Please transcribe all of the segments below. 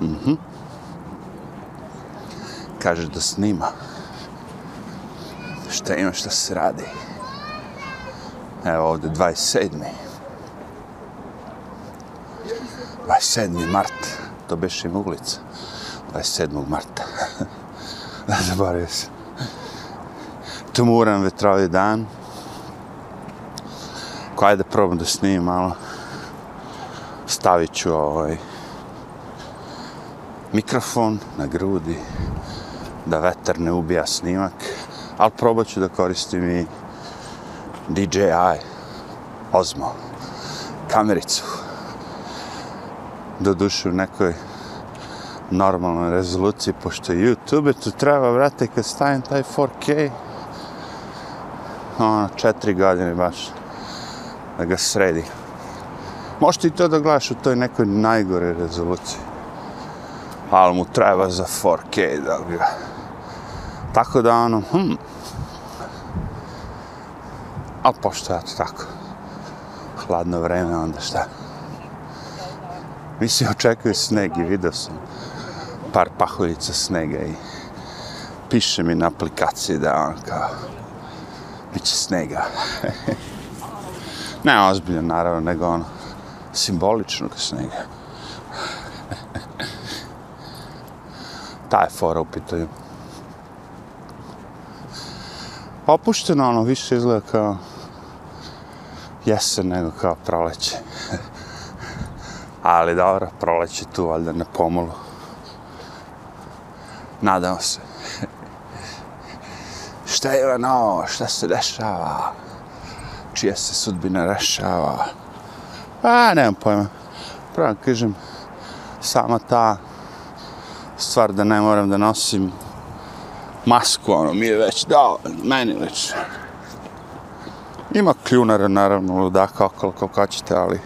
Mhm. Kaže da snima. Šta ima šta se radi? Evo ovde 27. 27. mart. To beše im ulica. 27. marta. Zaboravio se. Tumuran vetrovi dan. Ko ajde probam da snimim malo. Stavit ću ovaj mikrofon na grudi da vetar ne ubija snimak, ali probat ću da koristim i DJI Osmo kamericu. Doduše u nekoj normalnoj rezoluciji, pošto YouTube tu treba, vrate, kad stavim taj 4K, ono, četiri godine baš, da ga sredi. Možete i to da gledaš u toj nekoj najgore rezoluciji. Ali mu treba za 4K da ga... Tako da ono, hm. a pošto je to tako. Hladno vreme, onda šta? Mislim, očekuju sneg i vidio sam par pahuljica snega i piše mi na aplikaciji da on kao bit će snega. ne ozbiljno, naravno, nego ono simboličnog snega. Ta je fora u pitanju. Opušteno, ono, više izgleda kao jesen nego kao proleće. Ali dobro, proleće tu, valjda, na pomolu. Nadam se. šta je ono, šta se dešava? Čija se sudbina rešava? Pa, nemam pojma. Prvo kažem, sama ta stvar da ne moram da nosim masku, ono, mi je već dao, meni već. Ima kljunara, naravno, ludaka okolo, kako ćete, ali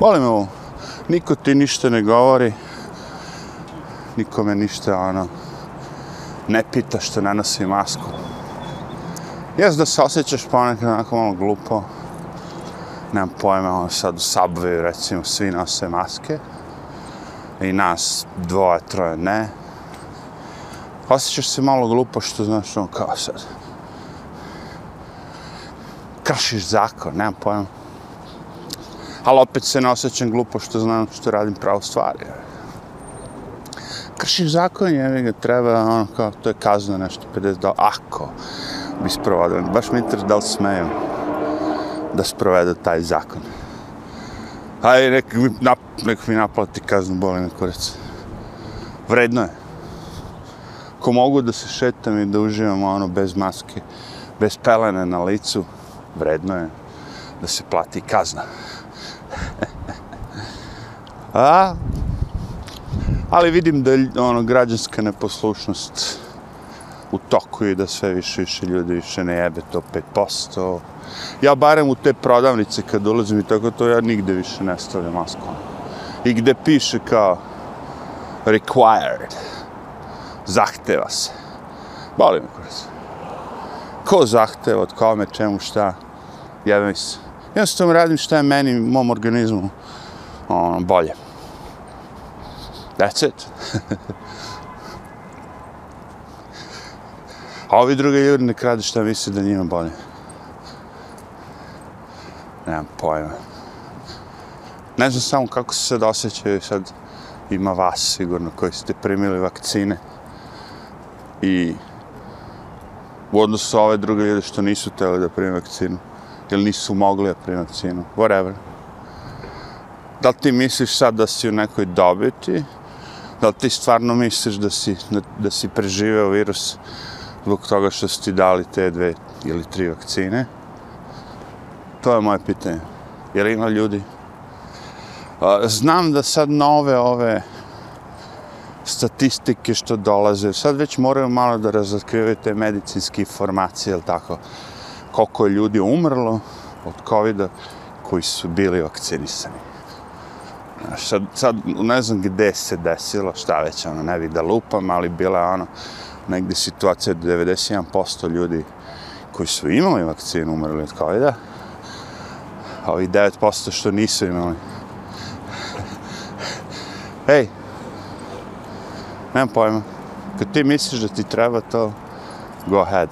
volim ovo. Niko ti ništa ne govori, nikome ništa, ono, ne pita što ne nosi masku. Jes da se osjećaš ponekad onako malo glupo, nemam pojma, ono sad u Subway, recimo, svi nose maske, i nas dvoje, troje ne. Osjećaš se malo glupo što znaš ono kao sad. Kršiš zakon, nemam pojma. Ali opet se ne osjećam glupo što znam što radim pravo stvari. Kršiš zakon, je ga treba, ono kao, to je kazno nešto, 50 dola, ako bi sprovodio. Baš mi interes da li smeju da sprovedu taj zakon. Ajde, nek mi, nap, nek mi naplati kaznu, boli me kurac. Vredno je. Ko mogu da se šetam i da uživam ono bez maske, bez pelene na licu, vredno je da se plati kazna. A, ali vidim da ono, građanska neposlušnost u toku i da sve više više ljudi više ne jebe to 5%. Ja barem u te prodavnice kad dolazim i tako to, ja nigde više ne stavljam masku. Ono. I gde piše kao required, zahteva se. Boli me kurac. Ko zahteva, od kome, čemu, šta, jebe mi se. Jednostavno radim šta je meni, mom organizmu, ono, bolje. That's it. A ovi drugi ljudi ne krade šta misle da njima bolje. Nemam pojma. Ne znam samo kako se sad osjećaju sad ima vas sigurno koji ste primili vakcine i u odnosu sa ove druge ljude što nisu tele da primi vakcinu ili nisu mogli da primi vakcinu, whatever. Da li ti misliš sad da si u nekoj dobiti? Da li ti stvarno misliš da si, da, da si preživeo virus zbog toga što su ti dali te dve ili tri vakcine? To je moje pitanje. Jer ima ljudi? Znam da sad nove ove statistike što dolaze, sad već moraju malo da razotkrivaju te medicinske informacije, jel tako? Koliko je ljudi umrlo od covid koji su bili vakcinisani. Sad, sad ne znam gde se desilo, šta već, ono, ne bih da lupam, ali bila je ono, negde situacija da 91% ljudi koji su imali vakcinu umrli od covid a ovi 9% što nisu imali. Ej, Nemam pojma. Kad ti misliš da ti treba to, go ahead.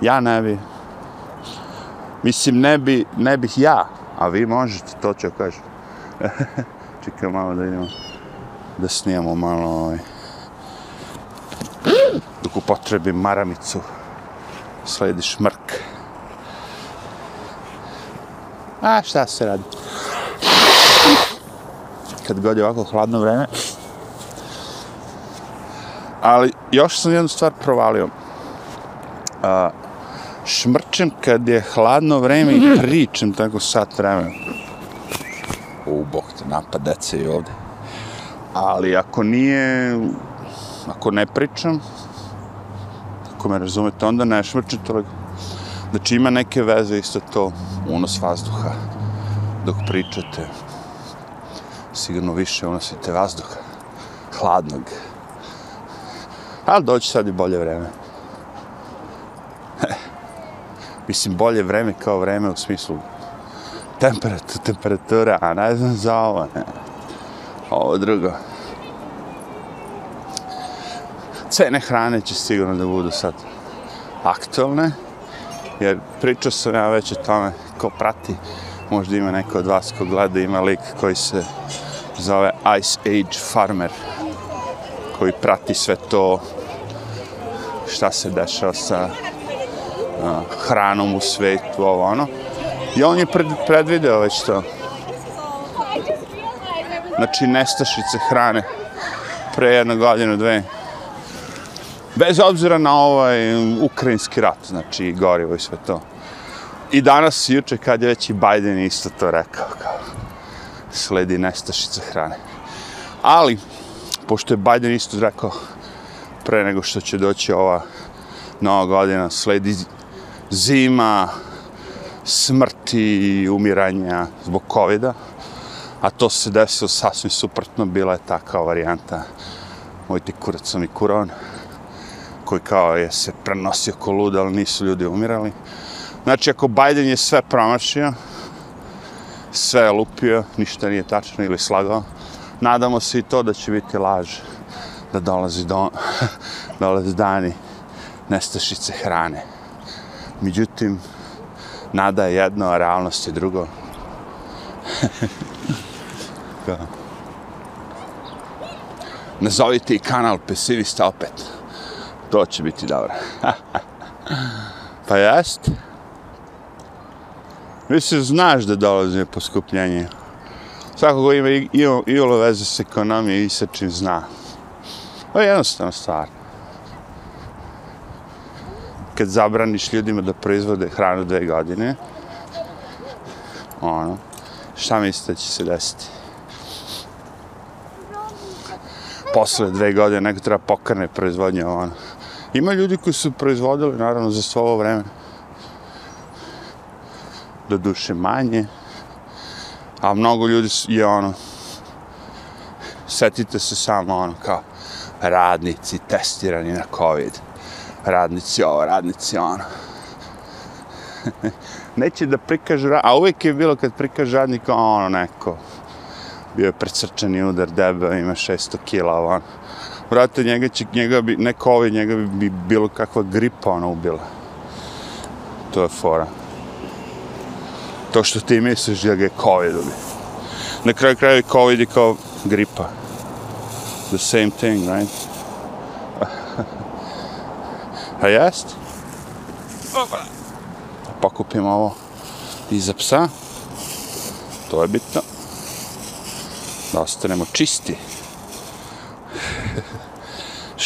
Ja ne bi. Mislim, ne, bi, ne bih ja, a vi možete, to ću kažem. Čekaj malo da vidimo, da snijemo malo ovaj. Dok upotrebim maramicu, sledi šmrk. A šta se radi? Kad god je ovako hladno vreme. Ali još sam jednu stvar provalio. A, šmrčem kad je hladno vreme i pričam tako sat vremena. U, bog te, napad dece i ovde. Ali ako nije, ako ne pričam, ako me razumete, onda ne šmrčem toliko. Znači ima neke veze isto to, unos vazduha dok pričate. Sigurno više unosite vazduha, hladnog. Ali doći sad i bolje vreme. Mislim, bolje vreme kao vreme u smislu temperatura, temperatura, a ne znam za ovo, ne. Ovo drugo. Cene hrane će sigurno da budu sad aktualne, jer pričao sam ja već o tome ko prati, možda ima neko od vas ko gleda, ima lik koji se zove Ice Age Farmer, koji prati sve to šta se dešava sa a, hranom u svetu, ovo ono. I on je pred, predvideo već to. Znači, nestašice hrane pre jedno godinu, dve. Bez obzira na ovaj um, ukrajinski rat, znači, gorivo i sve to. I danas, juče, kad je već i Biden isto to rekao, kao sledi nestašica hrane. Ali, pošto je Biden isto rekao, pre nego što će doći ova nova godina, sledi zima, smrti i umiranja zbog covid -a. a to se desilo sasvim suprotno, bila je takva varijanta moj ti sam i kuron, koji kao je se prenosio ko lud, ali nisu ljudi umirali. Znači, ako Biden je sve promašio, sve je lupio, ništa nije tačno ili slagao, nadamo se i to da će biti laž, da dolazi, do, dolazi dani nestašice hrane. Međutim, nada je jedno, a realnost je drugo. Nazovite i kanal Pesimista opet. To će biti dobro. pa jest. Mislim, znaš da dolazi poskupljenje. Svako ko ima i, i, i olo veze s ekonomije i sa čim zna. To je jednostavna stvar. Kad zabraniš ljudima da proizvode hranu dve godine, ono, šta mislite da će se desiti? Posle dve godine neko treba pokrne proizvodnje, ono. Ima ljudi koji su proizvodili, naravno, za svo ovo vreme. Do duše manje. A mnogo ljudi je ono, setite se samo ono kao radnici testirani na COVID. Radnici ovo, radnici ono. Neće da prikažu, a uvijek je bilo kad prikažu radnika ono neko. Bio je precrčani udar, debel, ima 600 kila, ono. Vrate, njega će, njega bi, ne COVID, njega bi, bi bilo kakva gripa ono ubila. To je fora. To što ti misliš da ga je COVID ubi. Na kraju kraju COVID je kao gripa the same thing, right? A jest? Opa. Pokupim ovo iza psa. To je bitno. Da ostanemo čisti.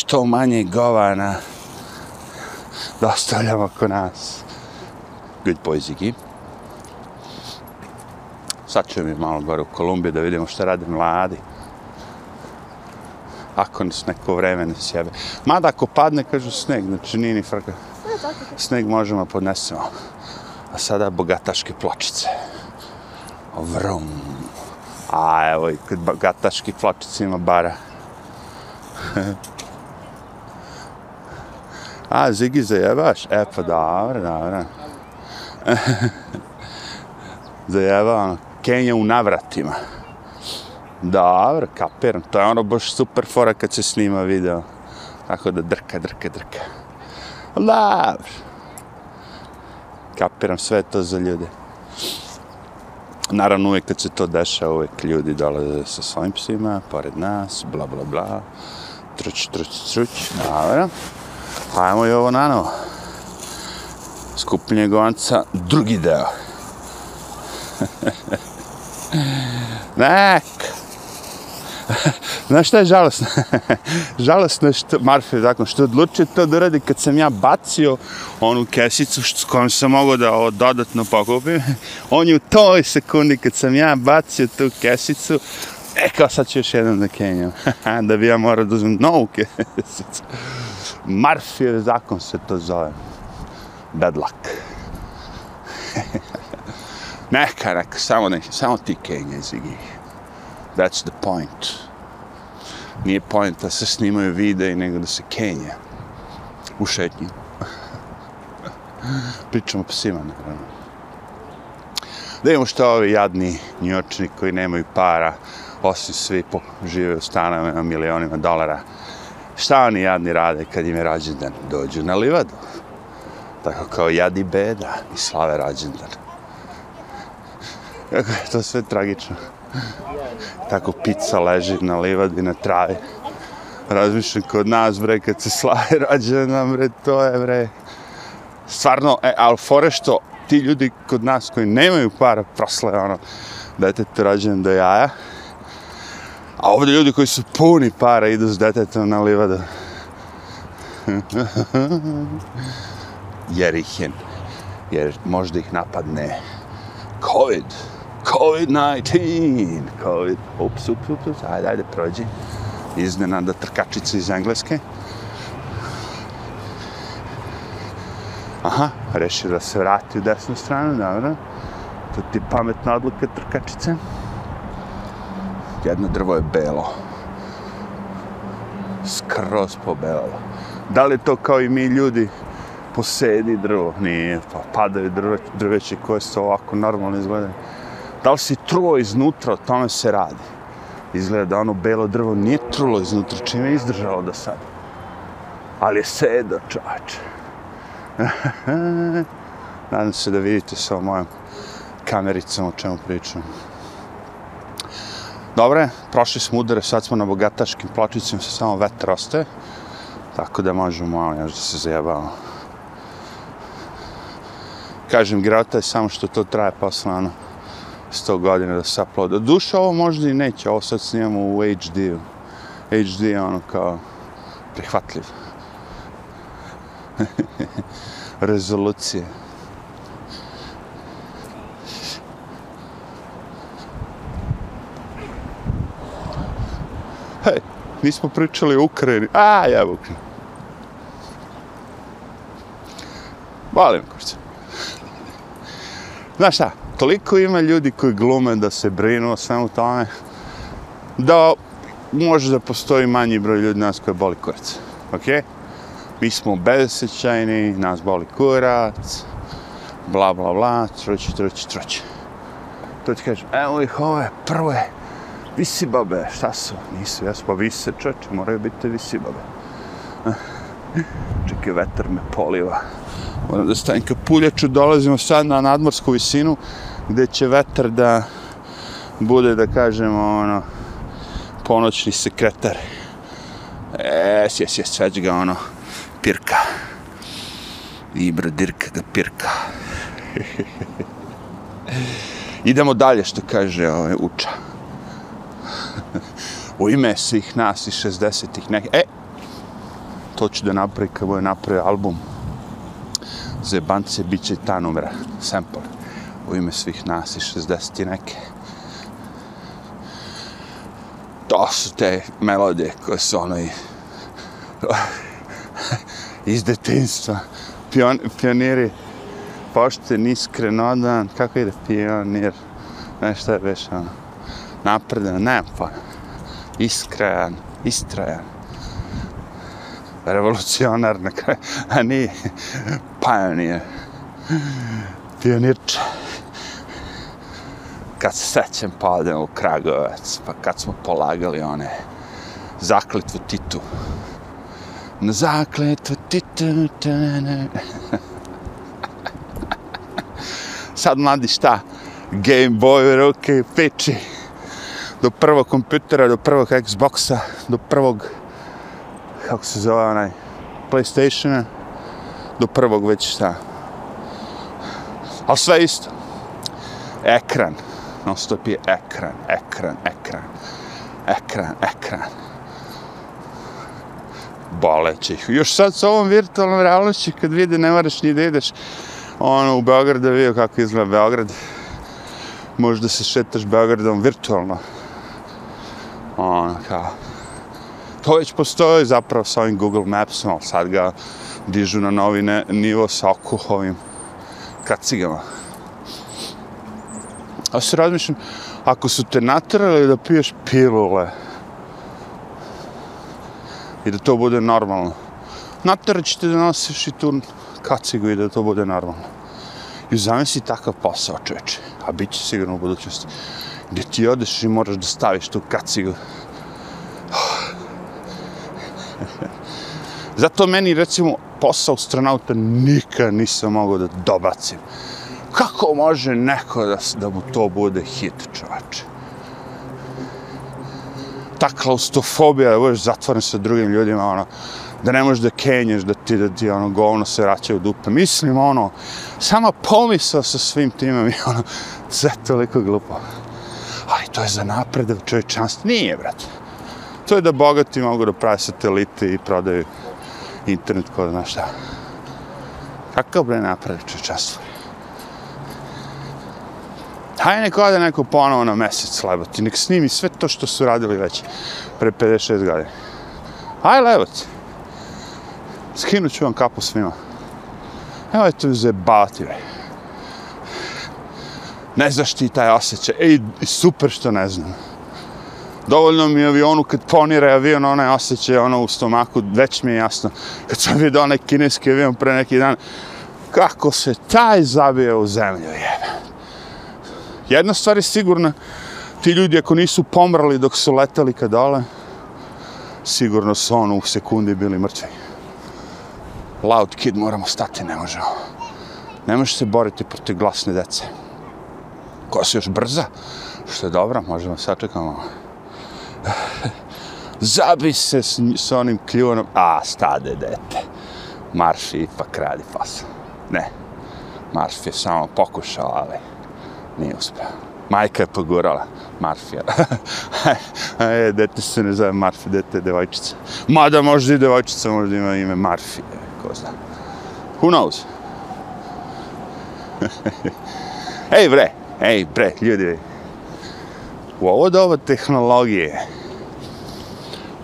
Što manje govana da ostavljamo oko nas. Good boys, Iggy. Sad ću mi malo gore u Kolumbiju da vidimo šta rade mladi ako nas neko vreme ne sjebe. Mada ako padne, kažu sneg, znači nije ni frka. Sneg možemo podnesemo. A sada bogataške pločice. Vrum. A evo i kod bogataških pločica ima bara. A, Zigi, zajebaš? E, pa dobro, dobro. Zajebavam. Kenja u navratima. Dobro, kapiram. To je ono baš super fora kad se snima video. Tako da drka, drka, drka. Dobro. Kapiram, sve to za ljude. Naravno, uvijek kad se to dešava, uvijek ljudi dolaze sa svojim psima, pored nas, bla, bla, bla. Truć, truć, truć. Dobro. Ajmo i ovo na novo. Skupljenje govanca, drugi deo. Nek. Znaš šta je žalostno? žalostno je što, Marfe, tako što odlučio to da radi kad sam ja bacio onu kesicu što, s kojom sam mogao da ovo dodatno pokupim. On je u toj sekundi kad sam ja bacio tu kesicu, e kao sad ću još jedan da kenjam. da bi ja morao da uzmem novu kesicu. Marfijev zakon se to zove. Bad luck. neka, neka, samo, neka, samo ti kenje, Zigi. That's the point. Nije point da se snimaju videi, nego da se kenje. U šetnji. Pričamo o psima, naravno. Da imamo što ovi jadni njočni koji nemaju para, posli svi po, žive u stanovima milionima dolara. Šta oni jadni rade kad im je rađendan? Dođu na livadu. Tako kao jadi beda i slave rađendan. Kako je to sve tragično. Tako pizza leži na livadi, na travi. Razmišljam kod nas, bre, kad se slave rađendan, bre, to je, bre. Stvarno, e, ali fore što ti ljudi kod nas koji nemaju para proslave, ono, detete rađendan do jaja, A ovdje ljudi koji su puni para idu s detetom na livadu. jer ih je, jer možda ih napadne COVID. COVID-19. COVID. Ups, ups, ups, ups. Ajde, ajde, prođi. Iznenada trkačica iz Engleske. Aha, rešio da se vrati u desnu stranu, dobro. To ti pametna odluka trkačice jedno drvo je belo. Skroz pobelo. Da li to kao i mi ljudi posedi drvo? Nije, pa padaju drve, drveće koje su ovako normalno izgledaju. Da li si truo iznutra, o tome se radi. Izgleda da ono belo drvo nije trulo iznutra, čime je izdržalo do sad. Ali je sedo, čovače. Nadam se da vidite sa mojom kamericom o čemu pričam. Dobre, prošli smo udare, sad smo na bogataškim pločicima, se samo vetar ostaje. Tako da možemo malo još da se zajebamo. Kažem, grota je samo što to traje posle ono 100 godina da se uploada. Duša ovo možda i neće, ovo sad snimamo u HD-u. HD je ono kao prihvatljiv. Rezolucije. Hej, nismo pričali o Ukrajini. A, ja Ukrajini. Volim kurce. Znaš šta, toliko ima ljudi koji glume da se brinu o svemu tome, da može da postoji manji broj ljudi nas koje boli kurac. Ok? Mi smo bezesećajni, nas boli kurac, bla, bla, bla, troći, troći, troći. To ti kažem, evo ih ove prve Visibabe, šta su? Nisu, jesu, pa vise čoče, moraju biti visibabe. Eh, čekaj, vetar me poliva. Moram da stavim kapuljaču, dolazimo sad na nadmorsku visinu, gde će vetar da bude, da kažemo, ono, ponoćni sekretar. Es, jes, jes, već ga, ono, pirka. Ibra dirka ga pirka. Idemo dalje, što kaže ovaj, uča u ime svih nas iz 60-ih neke. E, to ću da napravi kad bude napravio album za jebance, bit će ta numera, sample, u ime svih nas iz 60-ih neke. To su te melodije koje su ono i iz detinstva. Pion, pioniri pošten, iskren, odan, kako ide pionir, nešto je već ono, napredan, nemam pa iskren, istrajan, revolucionar na kraju, a nije pionir, pionirče. kad se sećam pa odem u Kragovac, pa kad smo polagali one zakletvu Titu. Na zakletvu Titu, tane. Sad mladi šta? Game Boy ruke peči. Do prvog kompjutera, do prvog Xboxa, do prvog, kako se zove onaj, Playstationa, do prvog već šta. Ali sve isto. Ekran. Non stop je ekran, ekran, ekran. Ekran, ekran. Boleće ih. Još sad sa ovom virtualnom realnošću kad vide ne moraš ni da ideš ono, u Beograd da vidio kako izgleda Beograd. Možda se šetaš Beogradom virtualno. Ono, kao. To već postoji zapravo sa ovim Google Mapsom, ali sad ga dižu na novi ne, nivo sa okuhovim kacigama. A se razmišljam, ako su te natrali da piješ pilule i da to bude normalno, natrat ćete da nosiš i tu kacigu i da to bude normalno. I zamisli takav posao, čoveče, a bit će sigurno u budućnosti, gdje ti odeš i moraš da staviš tu kacigu. Zato meni, recimo, posao astronauta nikad nisam mogao da dobacim. Kako može neko da, da mu to bude hit, čovače? Ta klaustofobija, da budeš zatvoren sa drugim ljudima, ono, da ne možeš da kenješ, da ti, da ti ono, govno se vraća u dupe. Mislim, ono, sama pomisao sa svim timom je, ono, sve toliko glupo. To je za napredak čovječanstva. Nije, brate. To je da bogati mogu da prave satelite i prodaju internet kod znaš šta. Kakav bre napredak čovječanstva? Hajde neko ode neko ponovo na mesec lebati, nek snimi sve to što su radili već pre 56 godina. Hajde lebati. Skinut ću vam kapu svima. Evo je to zebati, bre. Ne znaš ti taj osjećaj. Ej, super što ne znam. Dovoljno mi je avionu kad ponire avion, onaj osjećaj ono u stomaku, već mi je jasno. Kad sam vidio onaj kineski avion pre neki dan, kako se taj zabije u zemlju, jebe. Jedna stvar je sigurna, ti ljudi ako nisu pomrali dok su letali ka dole, sigurno su ono u sekundi bili mrtvi. Loud kid, moramo stati, ne možemo. Ne možeš se boriti protiv glasne dece. Ko se još brza, što je dobro, možemo sačekamo. Zabi se s, s onim kljunom, a stade dete. Marš ipak radi posao. Ne, Marš je samo pokušao, ali nije uspio. Majka je pogurala. Marfija. e, dete se ne zove Marfi, dete je devojčica. Mada možda i devojčica, možda ima ime Marfi, ko zna. Who knows? ej bre, ej bre, ljudi. U ovo doba tehnologije,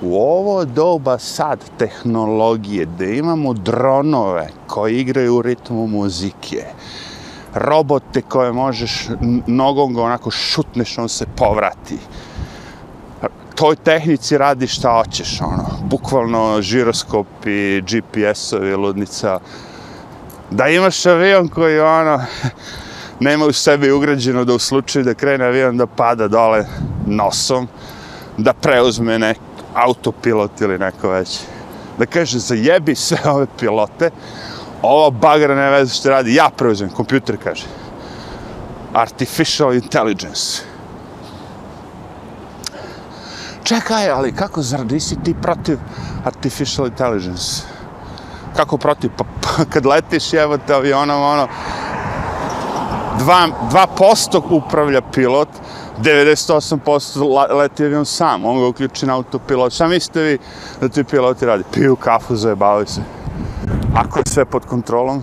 u ovo doba sad tehnologije, da imamo dronove koji igraju u ritmu muzike, robote koje možeš nogom ga onako šutneš, on se povrati. Toj tehnici radi šta hoćeš, ono, bukvalno žiroskopi, GPS-ovi, ludnica. Da imaš avion koji, ono, nema u sebi ugrađeno da u slučaju da krene avion da pada dole nosom, da preuzme nek autopilot ili neko već. Da kaže, zajebi sve ove pilote, ova bagra ne veze što radi, ja preuzem, kompjuter kaže. Artificial intelligence. Čekaj, ali kako, zar nisi ti protiv artificial intelligence? Kako protiv? Pa, pa kad letiš, evo te avionom, ono, 2%, 2 upravlja pilot, 98% leti avion sam, on ga uključi na autopilot. Šta mislite vi da ti piloti radi? Piju kafu, zajebavaju se. Ako je sve pod kontrolom,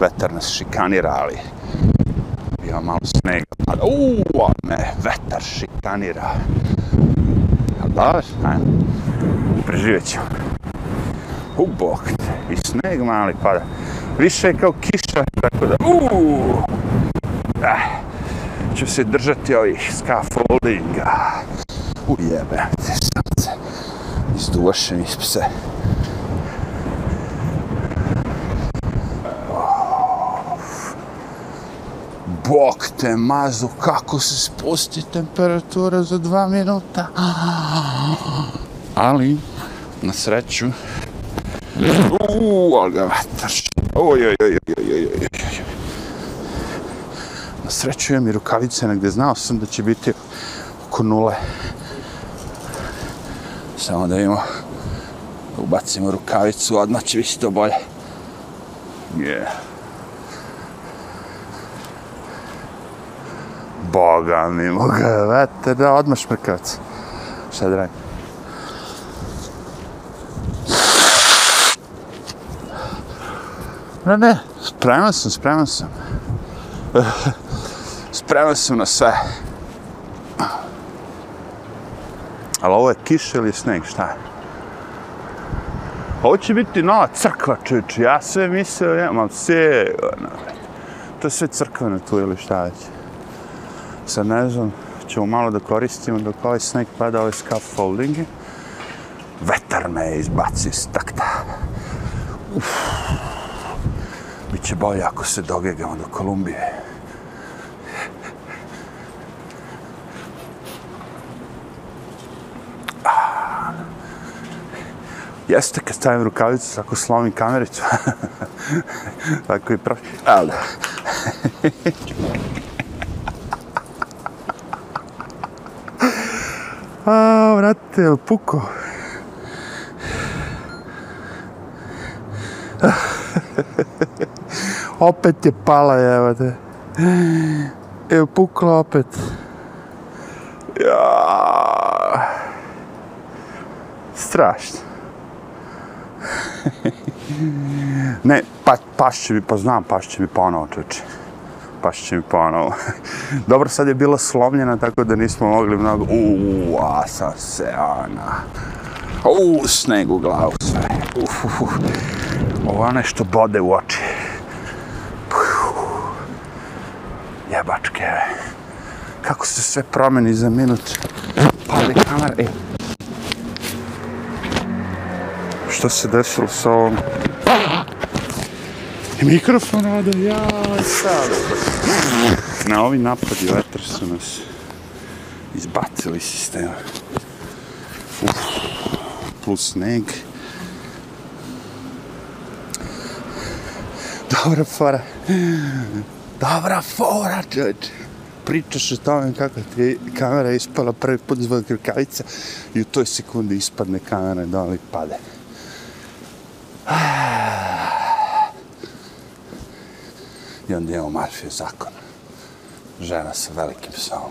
vetar nas šikanira, ali ima malo snega. Uuu, ne, vetar šikanira. Jel da, ajmo, preživjet ćemo. U bok te, i sneg mali pada. Je kao kiša, tako da, uuu, eh, ću se držati ovih scaffoldinga. Ujebe, te sam se izdušen iz pse. Bog te mazu, kako se spusti temperatura za dva minuta. Ali, na sreću, uuu, ali ga vetar. Oj, oj, oj, oj, oj, oj, oj. Na sreću imam i rukavice negde, znao sam da će biti oko nule. Samo da imamo, ubacimo rukavicu, odmah će biti to bolje. Yeah. Boga mi, moga, vete, da, odmah šmrkavac. Šta da radim? Ne, ne, spreman sam, spreman sam. Spreman sam na sve. Ali ovo je kiša ili sneg, šta je? Ovo će biti nova crkva, čovječe. Ja sve mislio, ja mam sve... Ono, to je sve crkveno tu ili šta već. Sad ne znam, ćemo malo da koristimo dok ovaj sneg pada, ovaj ove scaffoldinge. Vetar me je izbacio iz takta. Uf. Biće bolje ako se dogegamo do Kolumbije. Ah. Jeste kad stavim rukavicu, tako slomim kamericu. tako i prošli. Ali. A, vrate, je puko? opet je pala, evo te. Evo, pukla opet. Ja. Strašno. ne, pa, pašće mi, pa znam, pašće mi pa ponovo, čeče. Pašće mi ponovo. Pa Dobro, sad je bila slomljena, tako da nismo mogli mnogo... Uuu, a sam se, ona... Uuu, sneg u glavu sve. Uf, uf, uf. Ovo nešto bode u oči. Jebačke. Kako se sve promeni za minut. Pali kamera. E. Što se desilo sa ovom? I mikrofon rada, ja, sad. Na ovi napadi vetra su nas izbacili sistema. Uf, plus sneg. Dobra fora. Dobra fora, čovječ. Pričaš o tome kako ti je kamera ispala prvi put zbog rukavica i u toj sekundi ispadne kamera dole i pade. I onda imamo Marfiju zakon. Žena sa velikim psom.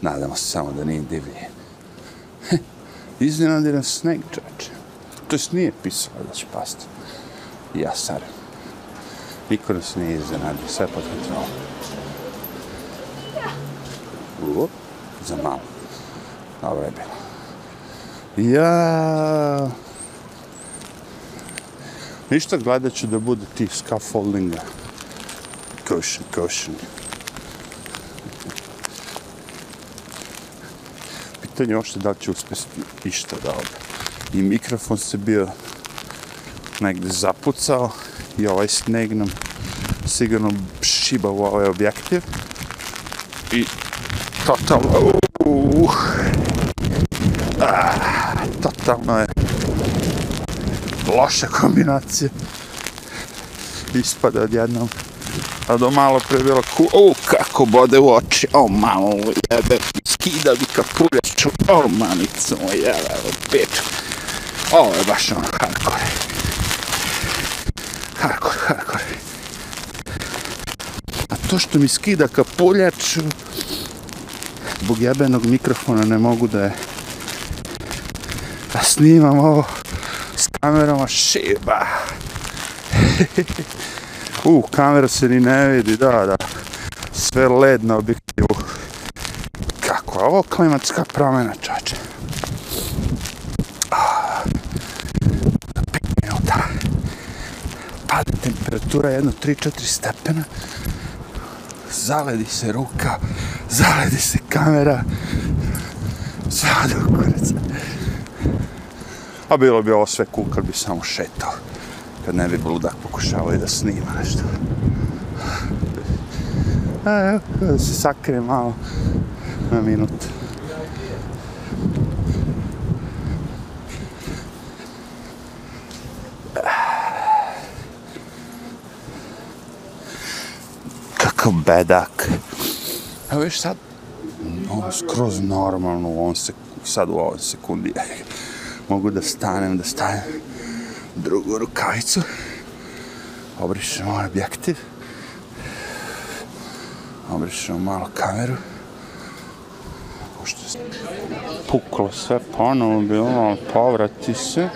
Nadamo se samo da nije divlje. Iznenadiran sneg, čovječe. To jest nije pisalo da će pasti. Ja sarim. Niko nas nije iznenadio, sve pod kontrolom. Uop, za malo. Dobro je bilo. Ja... Ništa gledat ću da bude tih scaffoldinga. Cushion, cushion. Pitanje je ošte da li će uspjeti išta da ovdje. I mikrofon se bio negde zapucao i ovaj sneg nam sigurno šiba u ovaj objektiv. I totalno... Uh, ah, totalno je loša kombinacija. Ispada odjednom. A do malo pre bilo ku... O, kako bode u oči. O, malo, jebe. Skida mi kapuljaču. O, mamicu moj, jebe, peču. Ovo je baš ono hardcore. Hardcore, hardcore. A to što mi skida kapuljač, zbog jebenog mikrofona ne mogu da je da snimam ovo s kamerama šiba. U, kamera se ni ne vidi, da, da. Sve led na objektivu. Kako je ovo klimatska promjena, čače? Pada temperatura jedno 3-4 stepena, zaledi se ruka, zaledi se kamera, sve ode u kurac. A bilo bi ovo sve cool kad bi samo šetao, kad ne bi bludak pokušavao i da snima nešto. A, evo, da se sakrije malo na minut. Kakav bedak. Evo viš sad, ovo skroz normalno u ovom sek sad u ovoj sekundi. Mogu da stanem, da stanem drugu rukavicu. Obrišem ovaj objektiv. Obrišem malo kameru. Pošto je puklo sve ponovo, bilo povrati se.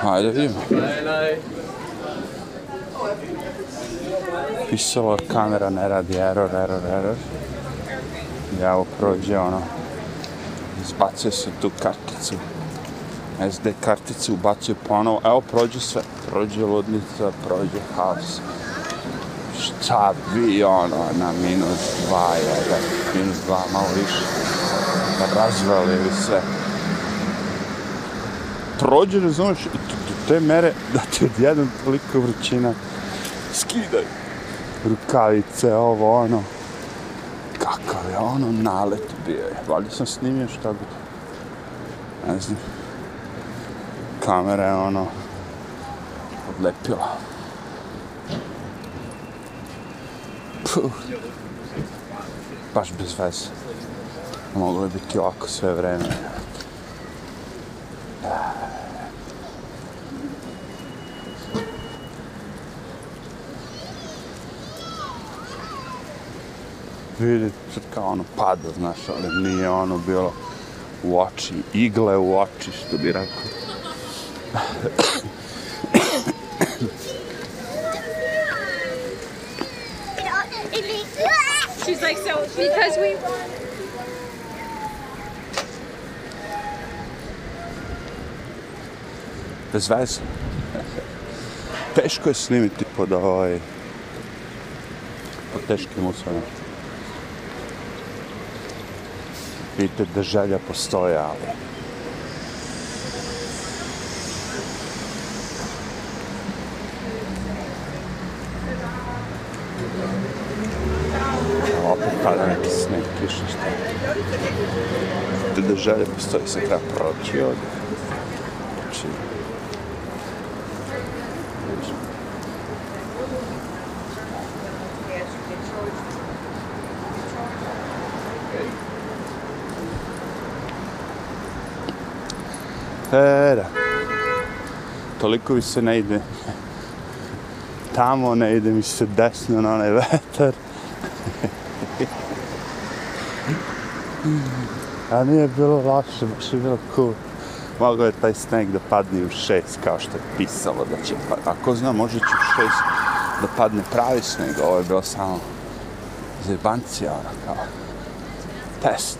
Hajde vidimo. Pisalo kamera ne radi, error, error, error. Ja ovo prođe ono, izbacio se tu karticu, SD karticu, ubacio ponovo, evo prođe sve, prođe ludnica, prođe haos. Šta bi ono na minus dva, jedan, minus dva, malo više, razvalili sve. Prođe, razumiješ, do te mere da ti odjednom toliko vrućina skidaj rukavice, ovo, ono, kakav je ono nalet bio je. Valjda sam snimio šta bi. Ne znam. Kamera je ono odlepila. Puh. Baš bez veze. Moglo je biti ovako sve vreme. Vidi, sad kao ono pada, znaš, ali nije ono bilo u oči, igle u oči, što bi rekao. She's like, so because we Bez veze. Teško je snimiti pod ovaj... pod teškim uslovima. Vidite da želja postoje, ali... Opet pada neki sneg, piše što. Vidite da želja postoje, se treba proći ovdje. Znači... E, da. Toliko mi se ne ide. Tamo ne ide mi se desno na onaj vetar. A nije bilo lakše, baš je bilo cool. Mogu je taj sneg da padne u šest, kao što je pisalo da će pa... Ako zna, može će u šest da padne pravi sneg. Ovo je bilo samo zebancija, ono, kao test.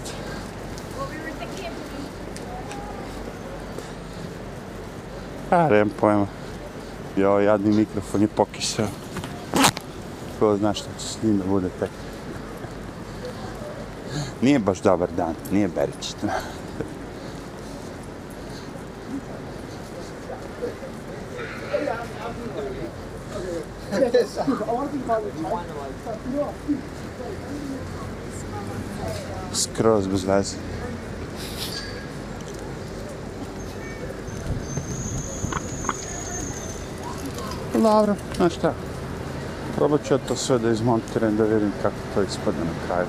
A, nemam pojma. I ovaj jadni mikrofon je pokisao. Ko zna šta će s njim da bude tek. Nije baš dobar dan, nije beričito. Skroz bez veze. Dobro, znaš šta? Probat ću ja to sve da izmontiram da vidim kako to ispadne na kraju.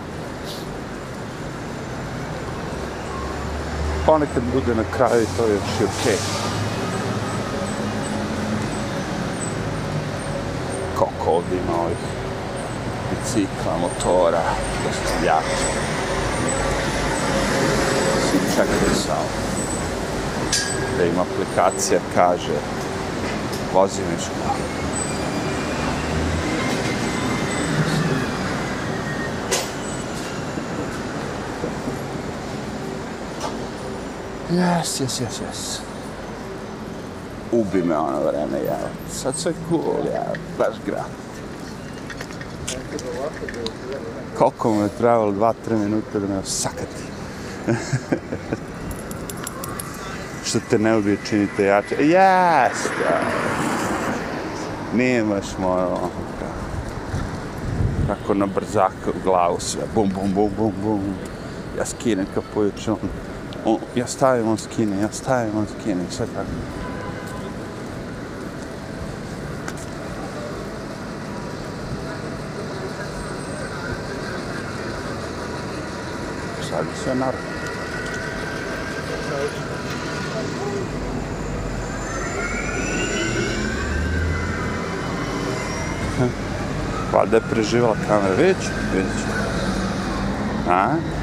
Ponekad bude na kraju i to je još i okej. Okay. Koliko ovdje ima ovih bicikla, motora, dostavljača. Svi čekaju samo. Da im aplikacija kaže u školu. Jes, jes, jes, jes. Ubi me ono vreme, ja. Sad sve cool, ja. Baš grad. Koliko mu je trebalo, dva, tri minuta da me osakati. što te ne ubije činite jače. Jes, baš moralo. tako na brzaka u glavu sve, bum, bum, bum, bum, bum. Ja skinem kapuć, on, on, ja stavim, on skine, ja stavim, on skine, sve tako. Sad Valjda je preživala kamera, već, ću, vidjet ću. A?